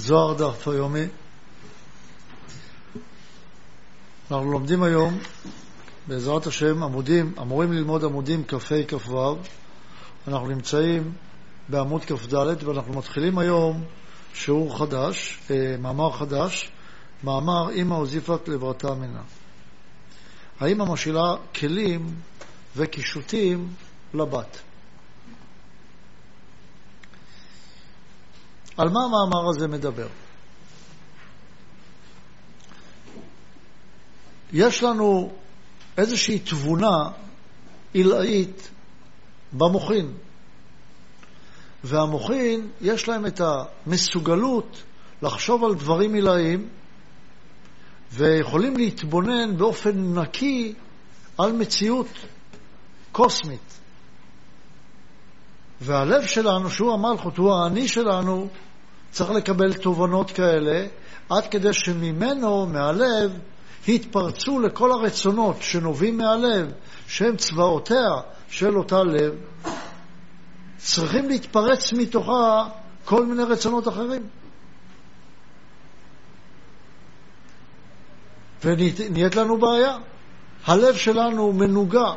זוהר דף היומי. אנחנו לומדים היום, בעזרת השם, עמודים, אמורים ללמוד עמודים כ"ה כ"ו. אנחנו נמצאים בעמוד כ"ד ואנחנו מתחילים היום שיעור חדש, אה, מאמר חדש, מאמר אמא הוזיפת לברתה מינה. האמא משאילה כלים וקישוטים לבת. על מה המאמר הזה מדבר? יש לנו איזושהי תבונה עילאית במוחין, והמוחין יש להם את המסוגלות לחשוב על דברים עילאיים ויכולים להתבונן באופן נקי על מציאות קוסמית. והלב שלנו, שהוא המלכות, הוא האני שלנו, צריך לקבל תובנות כאלה, עד כדי שממנו, מהלב, התפרצו לכל הרצונות שנובעים מהלב, שהם צבאותיה של אותה לב, צריכים להתפרץ מתוכה כל מיני רצונות אחרים. ונהיית לנו בעיה. הלב שלנו מנוגע,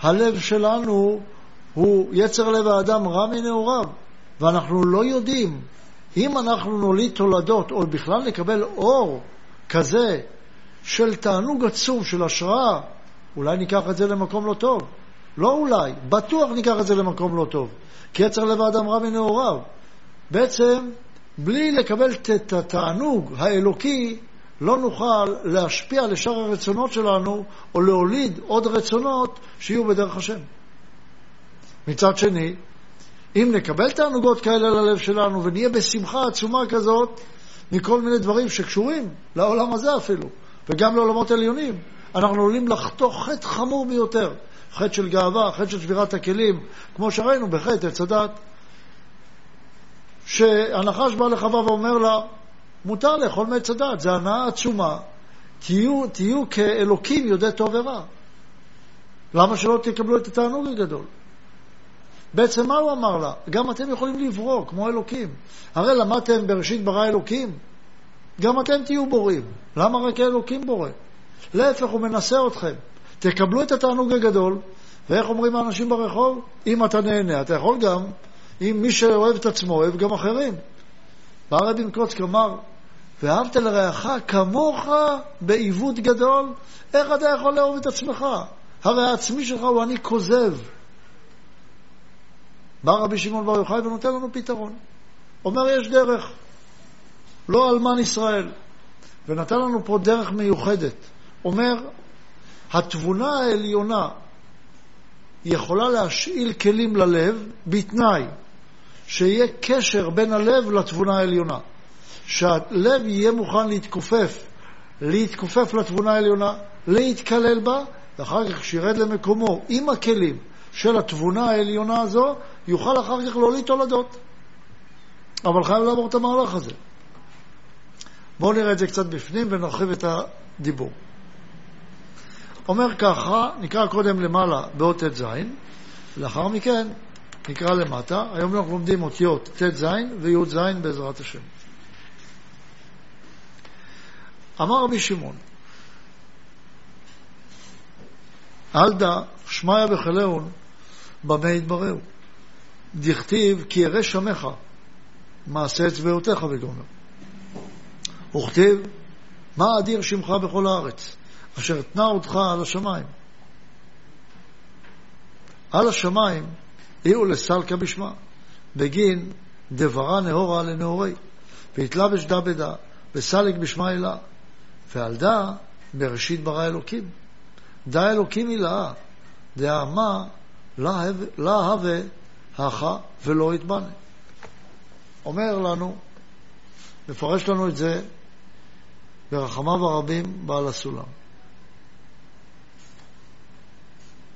הלב שלנו הוא יצר לב האדם רע מנעוריו, ואנחנו לא יודעים אם אנחנו נוליד תולדות, או בכלל נקבל אור כזה של תענוג עצום, של השראה, אולי ניקח את זה למקום לא טוב. לא אולי, בטוח ניקח את זה למקום לא טוב. כי יצר לב האדם רע מנעוריו. בעצם, בלי לקבל את התענוג האלוקי, לא נוכל להשפיע לשאר הרצונות שלנו, או להוליד עוד רצונות שיהיו בדרך השם. מצד שני, אם נקבל תענוגות כאלה ללב שלנו ונהיה בשמחה עצומה כזאת מכל מיני דברים שקשורים לעולם הזה אפילו, וגם לעולמות עליונים, אנחנו עלולים לחתוך חטא חמור ביותר, חטא של גאווה, חטא של שבירת הכלים, כמו שראינו בחטא עץ הדת, שהנחש בא לחווה ואומר לה, מותר לאכול מעץ הדת, זו הנאה עצומה, תהיו, תהיו כאלוקים יודעי טוב ורע. למה שלא תקבלו את התענוג הגדול? בעצם מה הוא אמר לה? גם אתם יכולים לברוא, כמו אלוקים. הרי למדתם בראשית ברא אלוקים. גם אתם תהיו בורים. למה רק אלוקים בורא? להפך, הוא מנסה אתכם. תקבלו את התענוג הגדול, ואיך אומרים האנשים ברחוב? אם אתה נהנה, אתה יכול גם, אם מי שאוהב את עצמו, אוהב גם אחרים. בא רבי מקוצק אמר, ואהבת לרעך כמוך בעיוות גדול, איך אתה יכול לאהוב את עצמך? הרי העצמי שלך הוא אני כוזב. בא רבי שמעון בר יוחאי ונותן לנו פתרון. אומר יש דרך, לא אלמן ישראל. ונתן לנו פה דרך מיוחדת. אומר, התבונה העליונה יכולה להשאיל כלים ללב בתנאי שיהיה קשר בין הלב לתבונה העליונה. שהלב יהיה מוכן להתכופף, להתכופף לתבונה העליונה, להתקלל בה, ואחר כך כשירד למקומו עם הכלים של התבונה העליונה הזו, יוכל אחר כך להוליד תולדות. אבל חייב לעבור את המהלך הזה. בואו נראה את זה קצת בפנים ונרחיב את הדיבור. אומר ככה, נקרא קודם למעלה באות ט"ז, לאחר מכן נקרא למטה. היום אנחנו לומדים אותיות ט"ז וי"ז בעזרת השם. אמר רבי שמעון, אל דא שמיא וחילאון במה יתבררו. דכתיב כי ירא שמך מעשה אצבעותיך וגומר. וכתיב מה אדיר שמך בכל הארץ, אשר תנה אותך על השמיים. על השמיים אילו לסלקה בשמה, בגין דברה נהורה לנהורי, והתלבש דה בדה, וסליק בשמה אלה, ועל דה בראשית ברא אלוקים. דה אלוקים הילאה, דאמה לה הווה הכה ולא יתבנה. אומר לנו, מפרש לנו את זה ברחמיו הרבים בעל הסולם.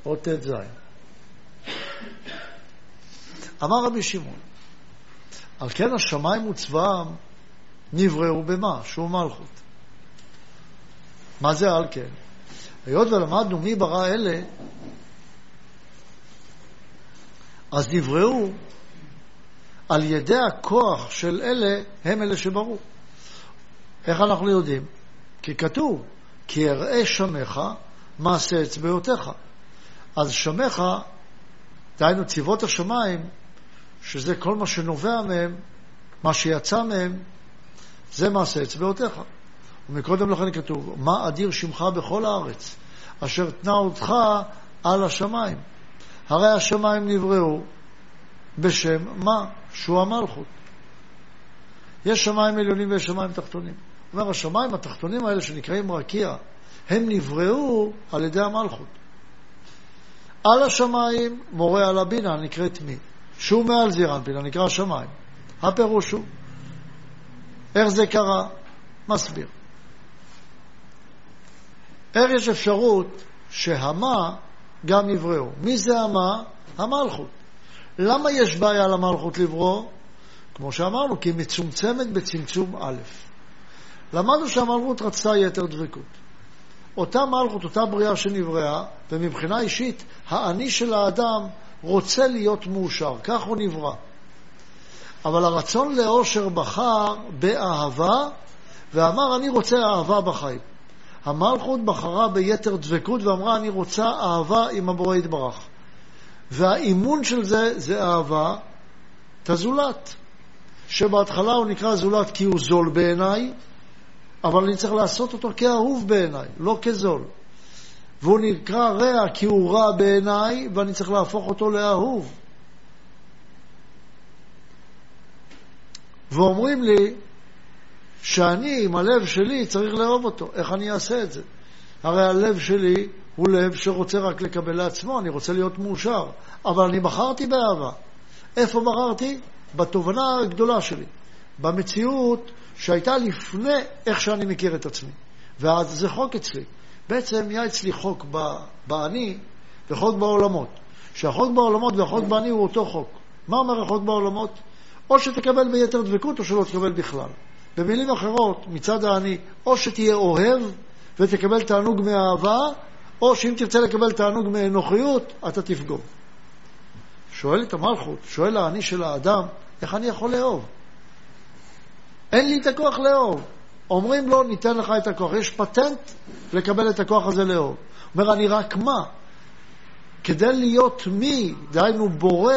עוד ט"ז. אמר רבי שמעון, על כן השמיים וצבאם נבראו במה? שהוא מלכות. מה זה על כן? היות ולמדנו מי ברא אלה, אז נבראו על ידי הכוח של אלה, הם אלה שברו. איך אנחנו יודעים? כי כתוב, כי אראה שמך מעשה אצבעותיך. אז שמך, דהיינו צבאות השמיים, שזה כל מה שנובע מהם, מה שיצא מהם, זה מעשה אצבעותיך. ומקודם לכן כתוב, מה אדיר שמך בכל הארץ, אשר תנה אותך על השמיים. הרי השמיים נבראו בשם מה? שהוא המלכות. יש שמיים עליונים ויש שמיים תחתונים. אומר, השמיים התחתונים האלה שנקראים רקיע, הם נבראו על ידי המלכות. על השמיים מורה על הבינה נקראת מי? שהוא מעל זעיר אנפין, נקרא שמיים. הפירוש הוא, איך זה קרה? מסביר. איך יש אפשרות שהמה גם יבראו? מי זה המה? המלכות. למה יש בעיה למלכות לברוא? כמו שאמרנו, כי היא מצומצמת בצמצום א'. למדנו שהמלכות רצתה יתר דבקות. אותה מלכות, אותה בריאה שנבראה, ומבחינה אישית, האני של האדם רוצה להיות מאושר, כך הוא נברא. אבל הרצון לאושר בחר באהבה, ואמר, אני רוצה אהבה בחיים. המלכות בחרה ביתר דבקות ואמרה, אני רוצה אהבה עם הבורא יתברך. והאימון של זה, זה אהבה את הזולת. שבהתחלה הוא נקרא זולת כי הוא זול בעיניי, אבל אני צריך לעשות אותו כאהוב בעיניי, לא כזול. והוא נקרא רע כי הוא רע בעיניי, ואני צריך להפוך אותו לאהוב. ואומרים לי שאני, עם הלב שלי, צריך לאהוב אותו. איך אני אעשה את זה? הרי הלב שלי הוא לב שרוצה רק לקבל לעצמו, אני רוצה להיות מאושר. אבל אני בחרתי באהבה. איפה בחרתי? בתובנה הגדולה שלי. במציאות שהייתה לפני איך שאני מכיר את עצמי. ואז זה חוק אצלי. בעצם היה אצלי חוק באני וחוק בעולמות. שהחוק בעולמות והחוק באני הוא אותו חוק. מה אומר החוק בעולמות? או שתקבל ביתר דבקות או שלא תקבל בכלל. במילים אחרות, מצד האני, או שתהיה אוהב ותקבל תענוג מאהבה, או שאם תרצה לקבל תענוג מאנוכיות, אתה תפגום. שואלת המלכות, שואל האני של האדם, איך אני יכול לאהוב? אין לי את הכוח לאהוב. אומרים לו, ניתן לך את הכוח. יש פטנט לקבל את הכוח הזה לאהוב. אומר, אני רק מה? כדי להיות מי, דהיינו בורא,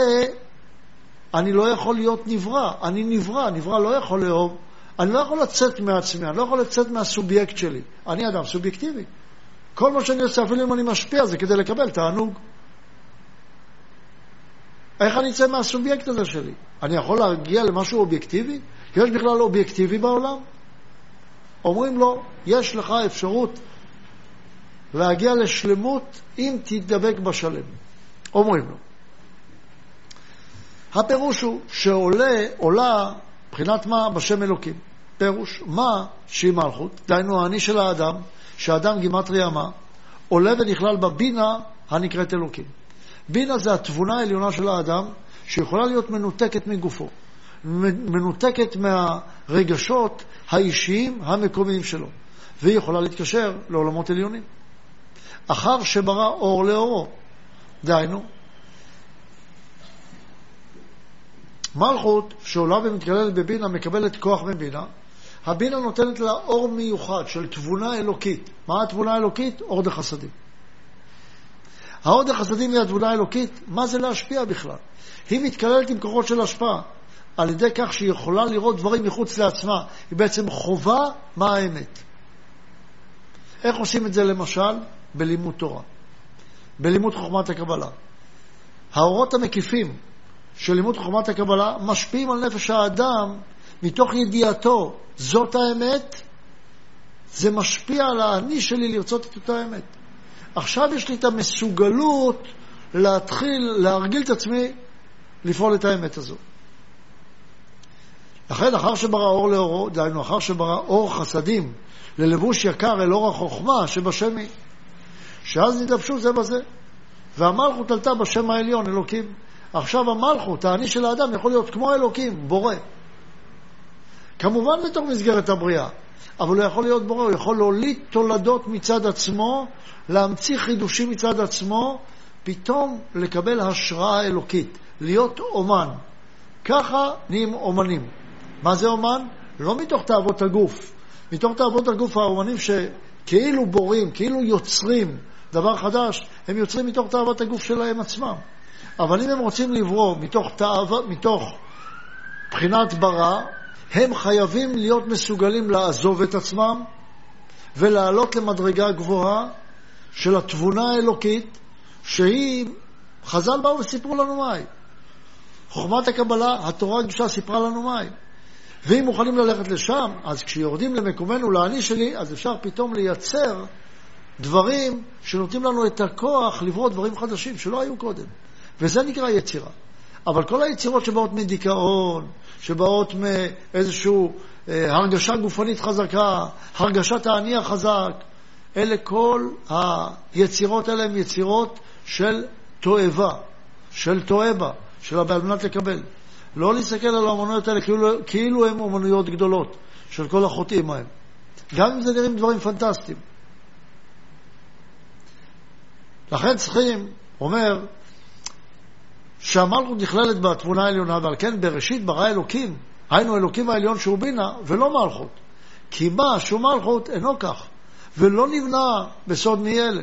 אני לא יכול להיות נברא. אני נברא, נברא לא יכול לאהוב. אני לא יכול לצאת מעצמי, אני לא יכול לצאת מהסובייקט שלי. אני אדם סובייקטיבי. כל מה שאני עושה, אפילו אם אני משפיע, זה כדי לקבל תענוג. איך אני אצא מהסובייקט הזה שלי? אני יכול להגיע למשהו אובייקטיבי? יש בכלל אובייקטיבי בעולם? אומרים לו, יש לך אפשרות להגיע לשלמות אם תדבק בשלם. אומרים לו. הפירוש הוא שעולה, עולה, מבחינת מה? בשם אלוקים. פירוש, מה שהיא מלכות, דהיינו האני של האדם, שהאדם גימטריה מה, עולה ונכלל בבינה הנקראת אלוקים. בינה זה התבונה העליונה של האדם, שיכולה להיות מנותקת מגופו, מנותקת מהרגשות האישיים המקומיים שלו, והיא יכולה להתקשר לעולמות עליונים. אחר שברא אור לאורו, דהיינו, מלכות שעולה ומתקללת בבינה מקבלת כוח מבינה, הבינה נותנת לה אור מיוחד של תבונה אלוקית. מה התבונה האלוקית? אור דחסדים. האור דחסדים היא התבונה האלוקית, מה זה להשפיע בכלל? היא מתקללת עם כוחות של השפעה, על ידי כך שהיא יכולה לראות דברים מחוץ לעצמה. היא בעצם חובה מה האמת. איך עושים את זה למשל? בלימוד תורה. בלימוד חוכמת הקבלה. האורות המקיפים של לימוד חוכמת הקבלה משפיעים על נפש האדם מתוך ידיעתו זאת האמת, זה משפיע על האני שלי לרצות את אותה אמת. עכשיו יש לי את המסוגלות להתחיל להרגיל את עצמי לפעול את האמת הזו. לכן, אחר שברא אור לאורו, דהיינו, אחר שברא אור חסדים ללבוש יקר אל אור החוכמה שבשמי, שאז נתלבשו זה בזה. והמלכות עלתה בשם העליון, אלוקים. עכשיו המלכות, האני של האדם, יכול להיות כמו אלוקים, בורא. כמובן בתוך מסגרת הבריאה, אבל הוא יכול להיות בורא, הוא יכול להוליד תולדות מצד עצמו, להמציא חידושים מצד עצמו, פתאום לקבל השראה אלוקית, להיות אומן. ככה נהיים אומנים. מה זה אומן? לא מתוך תאוות הגוף. מתוך תאוות הגוף האומנים שכאילו בורים, כאילו יוצרים דבר חדש, הם יוצרים מתוך תאוות הגוף שלהם עצמם. אבל אם הם רוצים לברוא מתוך, תאו... מתוך בחינת ברא, הם חייבים להיות מסוגלים לעזוב את עצמם ולעלות למדרגה גבוהה של התבונה האלוקית, שהיא, חז"ל באו וסיפרו לנו מהי. חוכמת הקבלה, התורה הקדושה סיפרה לנו מהי. ואם מוכנים ללכת לשם, אז כשיורדים למקומנו, לאני שלי, אז אפשר פתאום לייצר דברים שנותנים לנו את הכוח לברוא דברים חדשים שלא היו קודם. וזה נקרא יצירה. אבל כל היצירות שבאות מדיכאון, שבאות מאיזושהי אה, הרגשה גופנית חזקה, הרגשת האני החזק, אלה כל היצירות האלה הן יצירות של תועבה, של תועבה, של על מנת לקבל. לא להסתכל על האמנויות האלה כאילו, כאילו הן אמנויות גדולות, של כל החוטאים ההם. גם אם זה נראים דברים פנטסטיים. לכן צריכים, אומר, שהמלכות נכללת בתמונה העליונה, ועל כן בראשית ברא אלוקים, היינו אלוקים העליון שהוא בינה, ולא מלכות. כי מה שהוא מלכות אינו כך, ולא נבנה בסוד מאלה.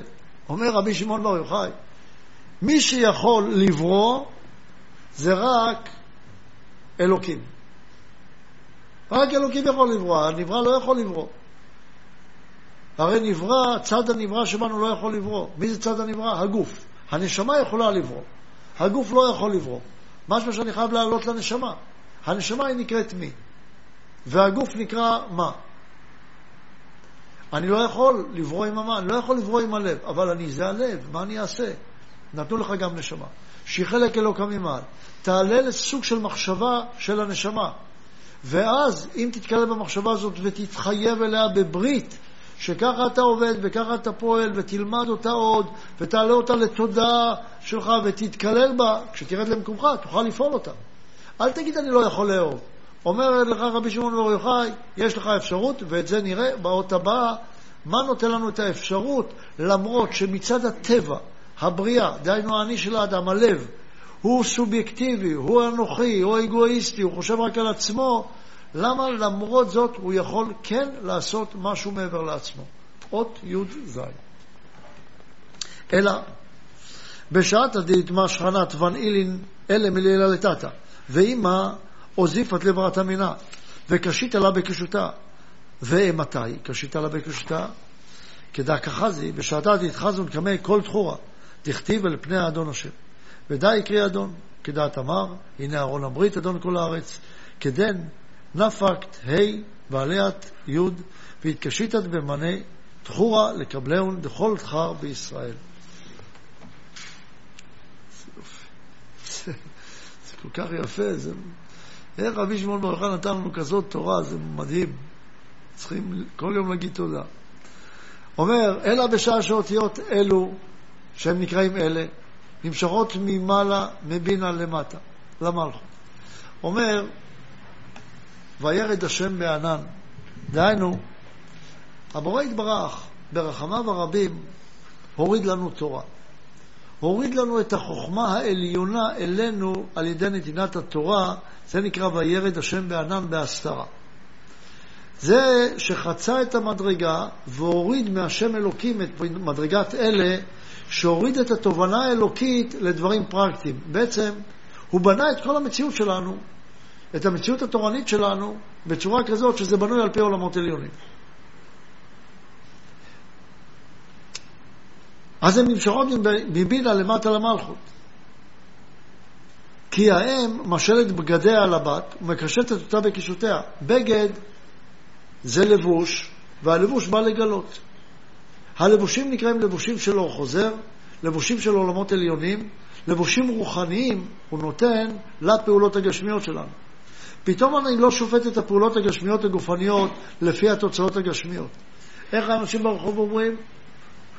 אומר רבי שמעון בר יוחאי, מי שיכול לברוא זה רק אלוקים. רק אלוקים יכול לברוא, הנברא לא יכול לברוא. הרי נברא, צד הנברא שבנו לא יכול לברוא. מי זה צד הנברא? הגוף. הנשמה יכולה לברוא. הגוף לא יכול לברוא. משהו שאני חייב לעלות לנשמה. הנשמה היא נקראת מי, והגוף נקרא מה. אני לא יכול לברוא עם המה, אני לא יכול לברוא עם הלב, אבל אני, זה הלב, מה אני אעשה? נתנו לך גם נשמה, שהיא חלק אלוקה ממעל. תעלה לסוג של מחשבה של הנשמה, ואז אם תתקלל במחשבה הזאת ותתחייב אליה בברית, שככה אתה עובד וככה אתה פועל ותלמד אותה עוד ותעלה אותה לתודעה שלך ותתקלל בה, כשתרד למקומך תוכל לפעול אותה. אל תגיד אני לא יכול לאהוב. אומר לך רבי שמעון בר יוחאי, יש לך אפשרות, ואת זה נראה באות הבאה, מה נותן לנו את האפשרות, למרות שמצד הטבע, הבריאה, דהיינו האני של האדם, הלב, הוא סובייקטיבי, הוא אנוכי, הוא אגואיסטי, הוא חושב רק על עצמו, למה למרות זאת הוא יכול כן לעשות משהו מעבר לעצמו? אות י"ז. אלא בשעת דהיתמה שכנת ון אילין אלה מלילה לטאטה, ואימא עוזיפת לבראת מינה, וקשית לה בקשותה. ואימתי קשית לה בקשותה? כדא כחזי, בשעתה תתחזון קמי כל תחורה, תכתיב אל פני האדון השם. ודאי יקרי אדון, כדעת אמר, הנה ארון הברית, אדון כל הארץ, כדן נפקת ה' ועליית י' והתקשיתת במנה תחורה לקבלהון דכל תחר בישראל. זה כל כך יפה, זה... איך רבי שמעון בר יוחנן נתן לנו כזאת תורה, זה מדהים. צריכים כל יום להגיד תודה. אומר, אלא בשעה שאותיות אלו, שהם נקראים אלה, נמשכות ממעלה, מבינה למטה, למלכות. אומר, וירד השם בענן. דהיינו, הבורא יתברך, ברחמיו הרבים, הוריד לנו תורה. הוריד לנו את החוכמה העליונה אלינו על ידי נתינת התורה, זה נקרא וירד השם בענן בהסתרה. זה שחצה את המדרגה והוריד מהשם אלוקים את מדרגת אלה, שהוריד את התובנה האלוקית לדברים פרקטיים. בעצם, הוא בנה את כל המציאות שלנו את המציאות התורנית שלנו בצורה כזאת שזה בנוי על פי עולמות עליונים. אז הן נמשכות מבינה למטה למלכות. כי האם משלת בגדיה על הבת ומקשטת אותה בקישותיה. בגד זה לבוש, והלבוש בא לגלות. הלבושים נקראים לבושים של אור חוזר, לבושים של עולמות עליונים, לבושים רוחניים הוא נותן לפעולות הגשמיות שלנו. פתאום אני לא שופט את הפעולות הגשמיות הגופניות לפי התוצאות הגשמיות. איך האנשים ברחוב אומרים?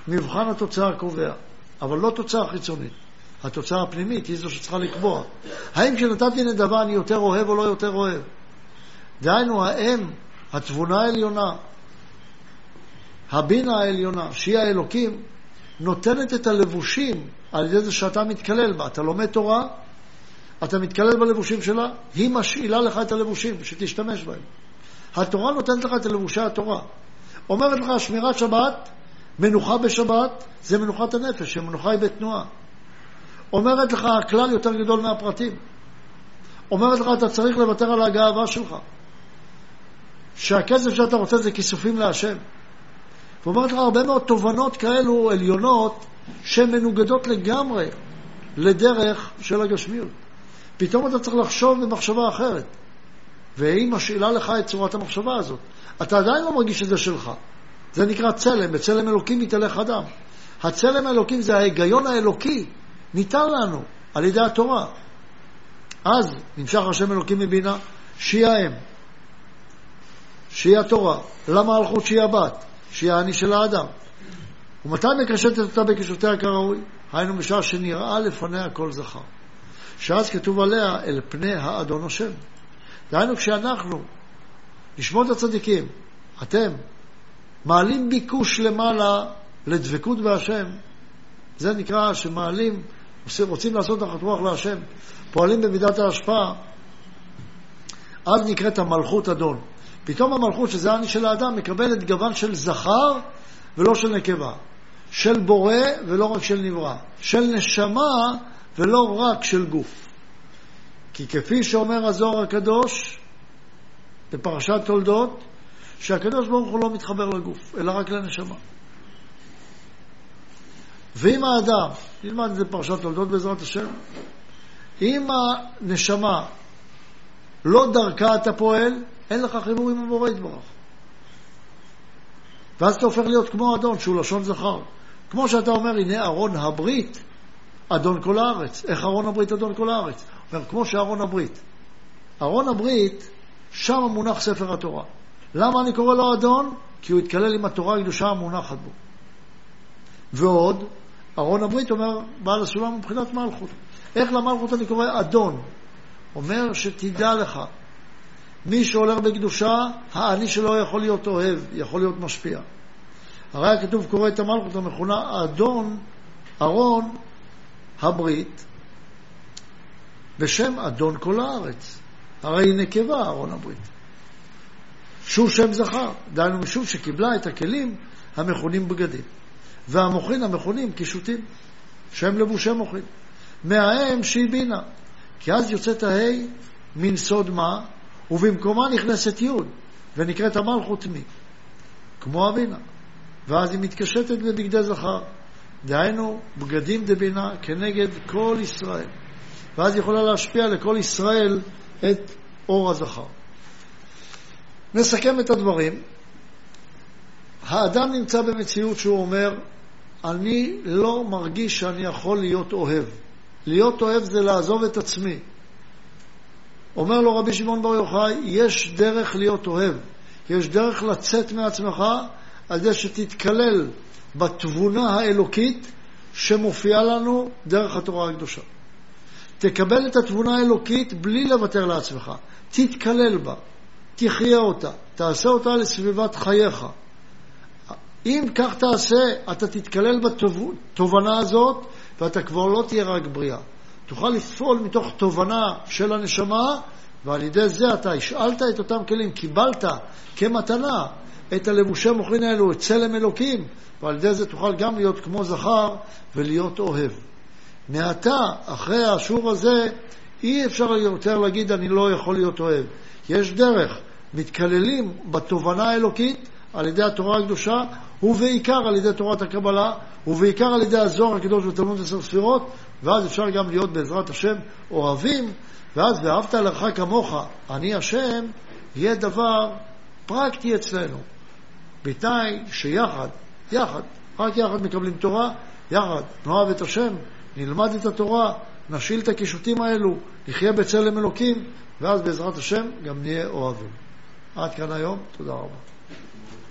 מבחן התוצאה קובע, אבל לא תוצאה חיצונית. התוצאה הפנימית היא זו שצריכה לקבוע. האם כשנתתי נדבה אני יותר אוהב או לא יותר אוהב? דהיינו, האם התבונה העליונה, הבינה העליונה, שהיא האלוקים, נותנת את הלבושים על ידי זה שאתה מתקלל בה. אתה לומד תורה, אתה מתקלל בלבושים שלה, היא משאילה לך את הלבושים, שתשתמש בהם. התורה נותנת לך את לבושי התורה. אומרת לך, שמירת שבת, מנוחה בשבת, זה מנוחת הנפש, שמנוחה היא בתנועה. אומרת לך, הכלל יותר גדול מהפרטים. אומרת לך, אתה צריך לוותר על הגאווה שלך. שהכסף שאתה רוצה זה כיסופים להשם. ואומרת לך הרבה מאוד תובנות כאלו עליונות שהן מנוגדות לגמרי לדרך של הגשמיות. פתאום אתה צריך לחשוב במחשבה אחרת, והיא משאילה לך את צורת המחשבה הזאת. אתה עדיין לא מרגיש שזה שלך. זה נקרא צלם, בצלם אלוקים מתהלך אדם. הצלם האלוקים זה ההיגיון האלוקי, ניתן לנו על ידי התורה. אז נמשך השם אלוקים מבינה, שהיא האם, שהיא התורה. למה הלכות שהיא הבת? שהיא האני של האדם. ומתי מקשטת אותה בקשותיה כראוי? היינו בשעה שנראה לפניה כל זכר. שאז כתוב עליה אל פני האדון השם. דהיינו כשאנחנו, נשמות הצדיקים, אתם, מעלים ביקוש למעלה לדבקות בהשם, זה נקרא שמעלים, רוצים לעשות תחת רוח להשם, פועלים במידת ההשפעה, אז נקראת המלכות אדון. פתאום המלכות, שזה אני של האדם, מקבלת גוון של זכר ולא של נקבה. של בורא ולא רק של נברא. של נשמה ולא רק של גוף. כי כפי שאומר הזוהר הקדוש בפרשת תולדות, שהקדוש ברוך הוא לא מתחבר לגוף, אלא רק לנשמה. ואם האדם, נלמד את זה בפרשת תולדות בעזרת השם, אם הנשמה לא דרכה אתה פועל, אין לך חיבור עם הבורא יתברך. ואז אתה הופך להיות כמו אדון, שהוא לשון זכר. כמו שאתה אומר, הנה ארון הברית, אדון כל הארץ. איך ארון הברית אדון כל הארץ? אומר, כמו שארון הברית. ארון הברית, שם מונח ספר התורה. למה אני קורא לו אדון? כי הוא התקלל עם התורה הקדושה המונחת בו. ועוד, ארון הברית אומר, בעל הסולם מבחינת מלכות. איך למלכות אני קורא אדון? אומר שתדע לך, מי שהולך בקדושה, האני שלו יכול להיות אוהב, יכול להיות משפיע. הרי הכתוב קורא את המלכות המכונה אדון, ארון הברית, בשם אדון כל הארץ. הרי היא נקבה, ארון הברית. שהוא שם זכר, דהיינו משום שקיבלה את הכלים המכונים בגדים. והמוחין המכונים קישוטים, שהם לבושי מוחין. מהאם בינה, כי אז יוצאת ההי מן סוד מה, ובמקומה נכנסת י' ונקראת המלכות מי, כמו אבינה. ואז היא מתקשטת בבגדי זכר, דהיינו בגדים דבינה כנגד כל ישראל. ואז יכולה להשפיע לכל ישראל את אור הזכר. נסכם את הדברים. האדם נמצא במציאות שהוא אומר, אני לא מרגיש שאני יכול להיות אוהב. להיות אוהב זה לעזוב את עצמי. אומר לו רבי שמעון בר יוחאי, יש דרך להיות אוהב. יש דרך לצאת מעצמך על זה שתתקלל בתבונה האלוקית שמופיעה לנו דרך התורה הקדושה. תקבל את התבונה האלוקית בלי לוותר לעצמך. תתקלל בה, תחיה אותה, תעשה אותה לסביבת חייך. אם כך תעשה, אתה תתקלל בתובנה הזאת, ואתה כבר לא תהיה רק בריאה. תוכל לפעול מתוך תובנה של הנשמה, ועל ידי זה אתה השאלת את אותם כלים, קיבלת כמתנה את הלבושי מוחין האלו, את צלם אלוקים, ועל ידי זה תוכל גם להיות כמו זכר ולהיות אוהב. מעתה, אחרי האשור הזה, אי אפשר יותר להגיד אני לא יכול להיות אוהב. יש דרך, מתקללים בתובנה האלוקית על ידי התורה הקדושה, ובעיקר על ידי תורת הקבלה, ובעיקר על ידי הזוהר הקדוש ותלמוד עשר ספירות, ואז אפשר גם להיות בעזרת השם אוהבים, ואז ואהבת לרעך כמוך, אני השם, יהיה דבר פרקטי אצלנו. בתנאי שיחד, יחד, רק יחד מקבלים תורה, יחד נאהב את השם, נלמד את התורה, נשיל את הקישוטים האלו, נחיה בצלם אלוקים, ואז בעזרת השם גם נהיה אוהבים. עד כאן היום, תודה רבה.